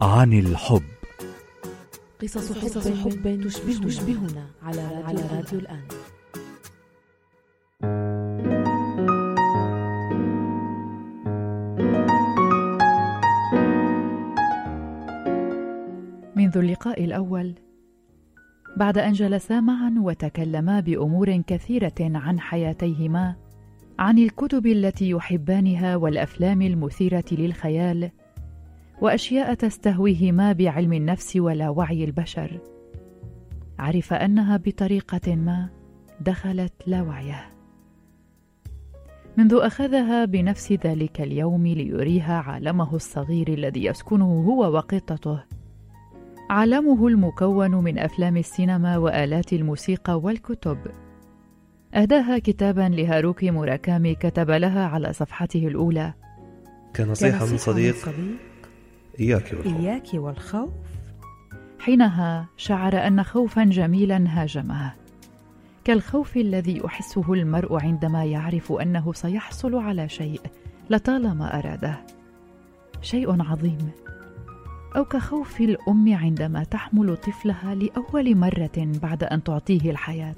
عن الحب. قصص حب, قصص حب تشبهنا, تشبهنا على, على راديو الآن. منذ اللقاء الأول بعد أن جلسا معا وتكلما بأمور كثيرة عن حياتيهما عن الكتب التي يحبانها والأفلام المثيرة للخيال وأشياء تستهويهما بعلم النفس ولا وعي البشر. عرف أنها بطريقة ما دخلت لا وعيه. منذ أخذها بنفس ذلك اليوم ليريها عالمه الصغير الذي يسكنه هو وقطته. عالمه المكون من أفلام السينما وآلات الموسيقى والكتب. أهداها كتابا لهاروكي موراكامي كتب لها على صفحته الأولى. كنصيحة من صديق, من صديق إياك والخوف. إياك والخوف. حينها شعر أن خوفا جميلا هاجمه. كالخوف الذي يحسه المرء عندما يعرف أنه سيحصل على شيء لطالما أراده. شيء عظيم. أو كخوف الأم عندما تحمل طفلها لأول مرة بعد أن تعطيه الحياة.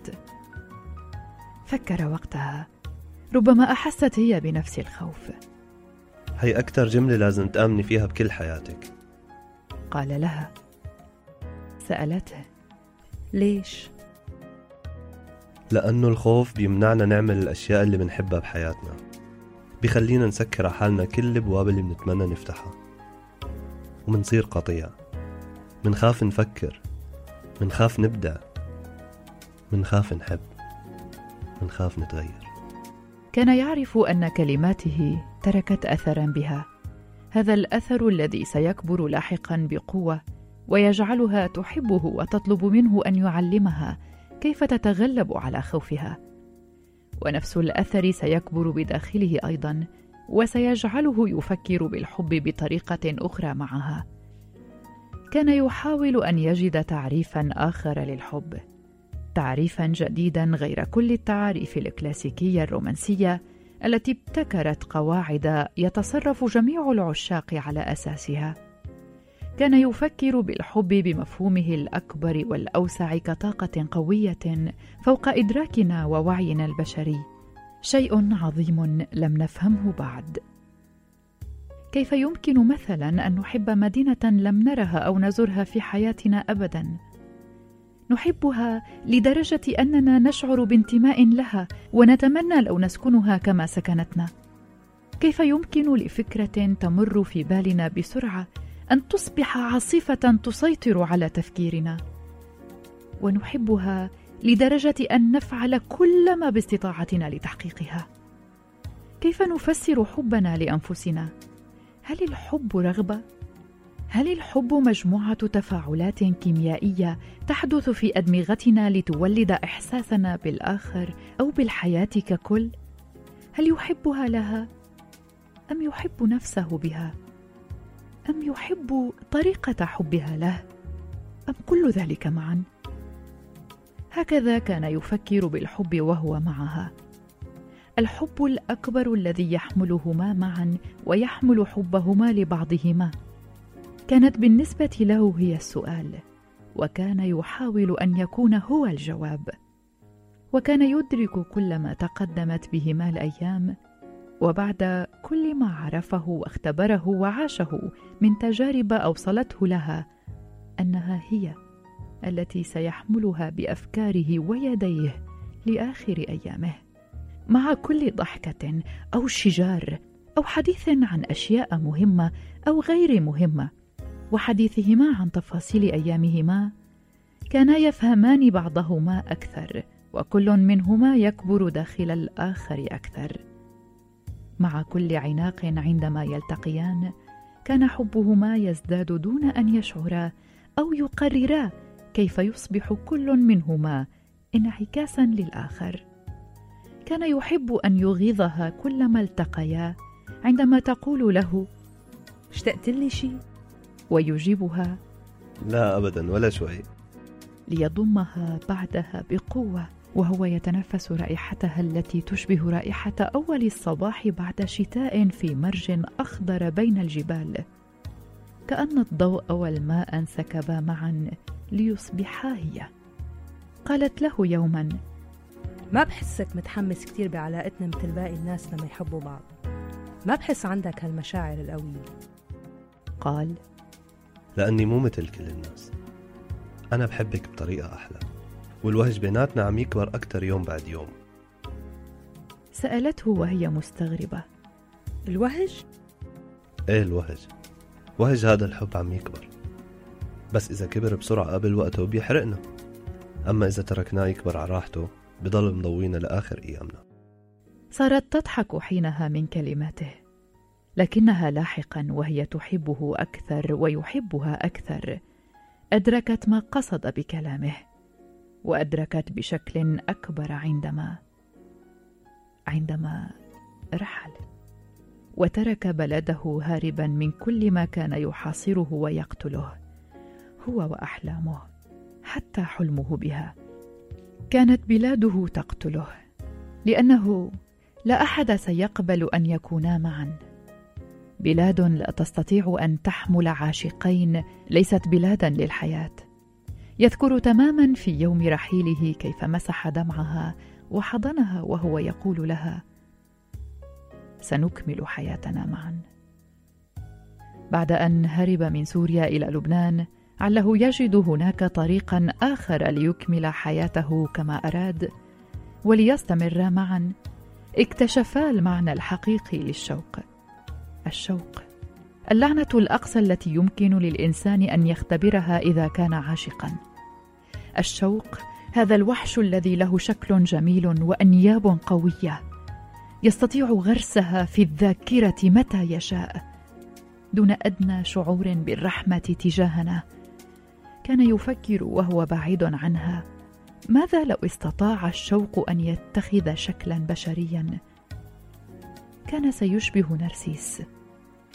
فكر وقتها. ربما أحست هي بنفس الخوف. هي أكثر جملة لازم تآمني فيها بكل حياتك. قال لها سألته ليش؟ لأنه الخوف بيمنعنا نعمل الأشياء اللي بنحبها بحياتنا. بيخلينا نسكر على حالنا كل الأبواب اللي بنتمنى نفتحها. ومنصير قطيع. منخاف نفكر. منخاف نبدع منخاف نحب. منخاف نتغير. كان يعرف أن كلماته تركت اثرا بها. هذا الأثر الذي سيكبر لاحقا بقوة ويجعلها تحبه وتطلب منه أن يعلمها كيف تتغلب على خوفها. ونفس الأثر سيكبر بداخله أيضا وسيجعله يفكر بالحب بطريقة أخرى معها. كان يحاول أن يجد تعريفا آخر للحب تعريفا جديدا غير كل التعاريف الكلاسيكية الرومانسية التي ابتكرت قواعد يتصرف جميع العشاق على أساسها. كان يفكر بالحب بمفهومه الأكبر والأوسع كطاقة قوية فوق إدراكنا ووعينا البشري. شيء عظيم لم نفهمه بعد. كيف يمكن مثلا أن نحب مدينة لم نرها أو نزرها في حياتنا ابدا؟ نحبها لدرجة أننا نشعر بانتماء لها ونتمنى لو نسكنها كما سكنتنا. كيف يمكن لفكرة تمر في بالنا بسرعة أن تصبح عاصفة تسيطر على تفكيرنا؟ ونحبها لدرجة أن نفعل كل ما باستطاعتنا لتحقيقها. كيف نفسر حبنا لأنفسنا؟ هل الحب رغبة؟ هل الحب مجموعة تفاعلات كيميائية تحدث في أدمغتنا لتولد إحساسنا بالآخر أو بالحياة ككل؟ هل يحبها لها؟ أم يحب نفسه بها؟ أم يحب طريقة حبها له؟ أم كل ذلك معا؟ هكذا كان يفكر بالحب وهو معها. الحب الأكبر الذي يحملهما معا ويحمل حبهما لبعضهما. كانت بالنسبة له هي السؤال وكان يحاول أن يكون هو الجواب. وكان يدرك كل ما تقدمت بهما الأيام وبعد كل ما عرفه واختبره وعاشه من تجارب أوصلته لها أنها هي التي سيحملها بأفكاره ويديه لآخر أيامه. مع كل ضحكة أو شجار أو حديث عن أشياء مهمة أو غير مهمة وحديثهما عن تفاصيل أيامهما كانا يفهمان بعضهما أكثر وكل منهما يكبر داخل الآخر أكثر. مع كل عناق عندما يلتقيان كان حبهما يزداد دون أن يشعرا أو يقررا كيف يصبح كل منهما انعكاسا للآخر. كان يحب أن يغيظها كلما التقيا عندما تقول له اشتقت لي شيء؟ ويجيبها لا ابدا ولا شوي. ليضمها بعدها بقوة وهو يتنفس رائحتها التي تشبه رائحة أول الصباح بعد شتاء في مرج أخضر بين الجبال. وكأن الضوء والماء انسكبا معا ليصبحا هي. قالت له يوما ما بحسك متحمس كتير بعلاقتنا مثل باقي الناس لما يحبوا بعض؟ ما بحس عندك هالمشاعر القوية؟ قال لأني مو مثل كل الناس. أنا بحبك بطريقة أحلى والوهج بيناتنا عم يكبر أكتر يوم بعد يوم. سألته وهي مستغربة الوهج؟ إيه الوهج؟ وهج هذا الحب عم يكبر. بس إذا كبر بسرعة قبل وقته بيحرقنا. أما إذا تركناه يكبر على راحته بضل مضوينا لآخر أيامنا. صارت تضحك حينها من كلماته. لكنها لاحقا وهي تحبه أكثر ويحبها أكثر. أدركت ما قصد بكلامه وأدركت بشكل أكبر عندما عندما رحل وترك بلده هاربا من كل ما كان يحاصره ويقتله هو وأحلامه حتى حلمه بها. كانت بلاده تقتله لأنه لا أحد سيقبل أن يكونا معا. بلاد لا تستطيع أن تحمل عاشقين ليست بلادا للحياة. يذكر تماما في يوم رحيله كيف مسح دمعها وحضنها وهو يقول لها سنكمل حياتنا معا. بعد أن هرب من سوريا إلى لبنان عله يجد هناك طريقا آخر ليكمل حياته كما أراد وليستمر معا. اكتشفا المعنى الحقيقي للشوق. الشوق. اللعنة الأقصى التي يمكن للإنسان أن يختبرها إذا كان عاشقا. الشوق هذا الوحش الذي له شكل جميل وأنياب قوية. يستطيع غرسها في الذاكرة متى يشاء. دون أدنى شعور بالرحمة تجاهنا. كان يفكر وهو بعيد عنها. ماذا لو استطاع الشوق أن يتخذ شكلا بشريا؟ كان سيشبه نرسيس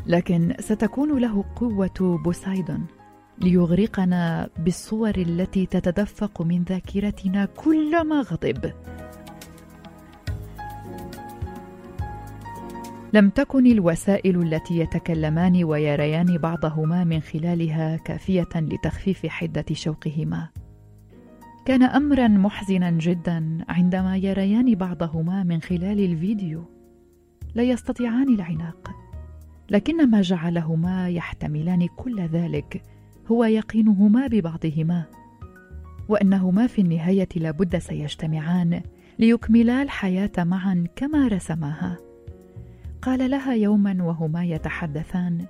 لكن ستكون له قوة بوسايدون ليغرقنا بالصور التي تتدفق من ذاكرتنا كلما غضب. لم تكن الوسائل التي يتكلمان ويريان بعضهما من خلالها كافية لتخفيف حدة شوقهما. كان امرا محزنا جدا عندما يريان بعضهما من خلال الفيديو. لا يستطيعان العناق. لكن ما جعلهما يحتملان كل ذلك هو يقينهما ببعضهما وأنهما في النهاية لابد سيجتمعان ليكملا الحياة معا كما رسماها. قال لها يوما وهما يتحدثان.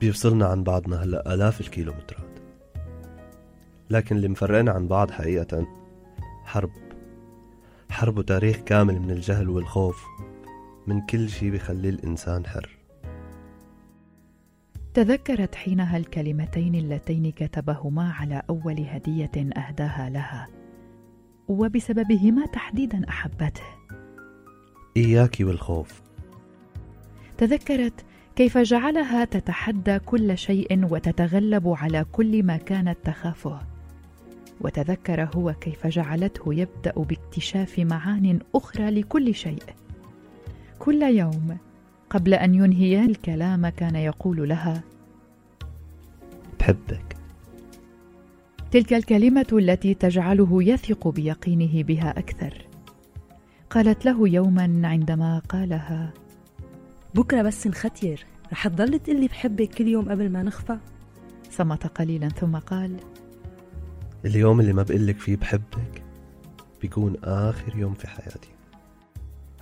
بيفصلنا عن بعضنا هلأ آلاف الكيلومترات. لكن اللي مفرقنا عن بعض حقيقة حرب. حرب وتاريخ كامل من الجهل والخوف. من كل شي بيخلي الإنسان حر. تذكرت حينها الكلمتين اللتين كتبهما على أول هدية أهداها لها وبسببهما تحديدا أحبته. إياك والخوف. تذكرت كيف جعلها تتحدى كل شيء وتتغلب على كل ما كانت تخافه. وتذكر هو كيف جعلته يبدأ باكتشاف معان أخرى لكل شيء. كل يوم قبل أن ينهيا الكلام كان يقول لها بحبك. تلك الكلمة التي تجعله يثق بيقينه بها أكثر. قالت له يوما عندما قالها بكرة بس نختير رح تضل تقلي بحبك كل يوم قبل ما نخفى؟ صمت قليلا ثم قال اليوم اللي ما بقلك فيه بحبك بيكون آخر يوم في حياتي.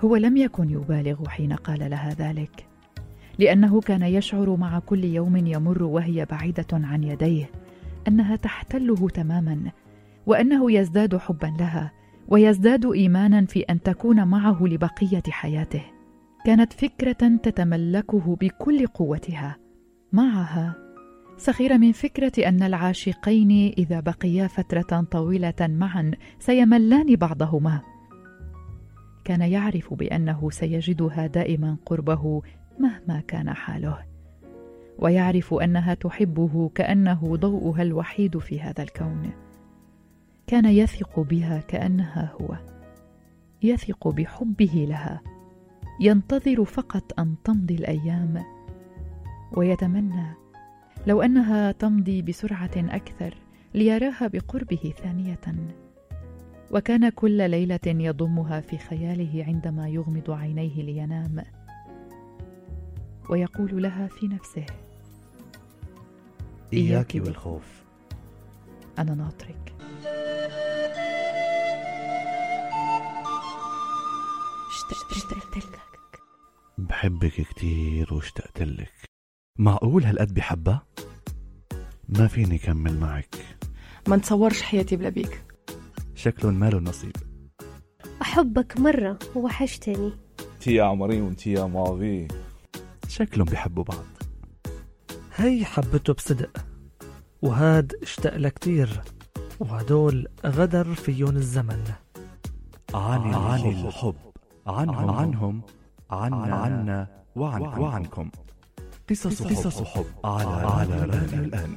هو لم يكن يبالغ حين قال لها ذلك لأنه كان يشعر مع كل يوم يمر وهي بعيدة عن يديه أنها تحتله تماما وأنه يزداد حبا لها ويزداد إيمانا في أن تكون معه لبقية حياته. كانت فكرة تتملكه بكل قوتها. معها. سخر من فكرة أن العاشقين إذا بقيا فترة طويلة معا سيملان بعضهما. كان يعرف بأنه سيجدها دائما قربه مهما كان حاله. ويعرف أنها تحبه كأنه ضوءها الوحيد في هذا الكون. كان يثق بها كأنها هو. يثق بحبه لها. ينتظر فقط أن تمضي الأيام. ويتمنى لو أنها تمضي بسرعة أكثر ليراها بقربه ثانية. وكان كل ليلة يضمها في خياله عندما يغمض عينيه لينام. ويقول لها في نفسه إياك والخوف. أنا ناطرك. اشتقت لك بحبك كتير واشتقت لك معقول هالقد بحبها؟ ما فيني كمل معك. ما نتصورش حياتي بلا بيك. شكلهم ماله نصيب أحبك مرة وحشتني انتي يا عمري وانتي يا ماغي شكلهم بيحبوا بعض. هي حبته بصدق. وهاد اشتاق لها كتير وهدول غدر فيون الزمن. عن عن الحب. عنهم. عنهم عنا. عنا وعنكم. وعنكم. قصص قصص حب. على على راديو الآن.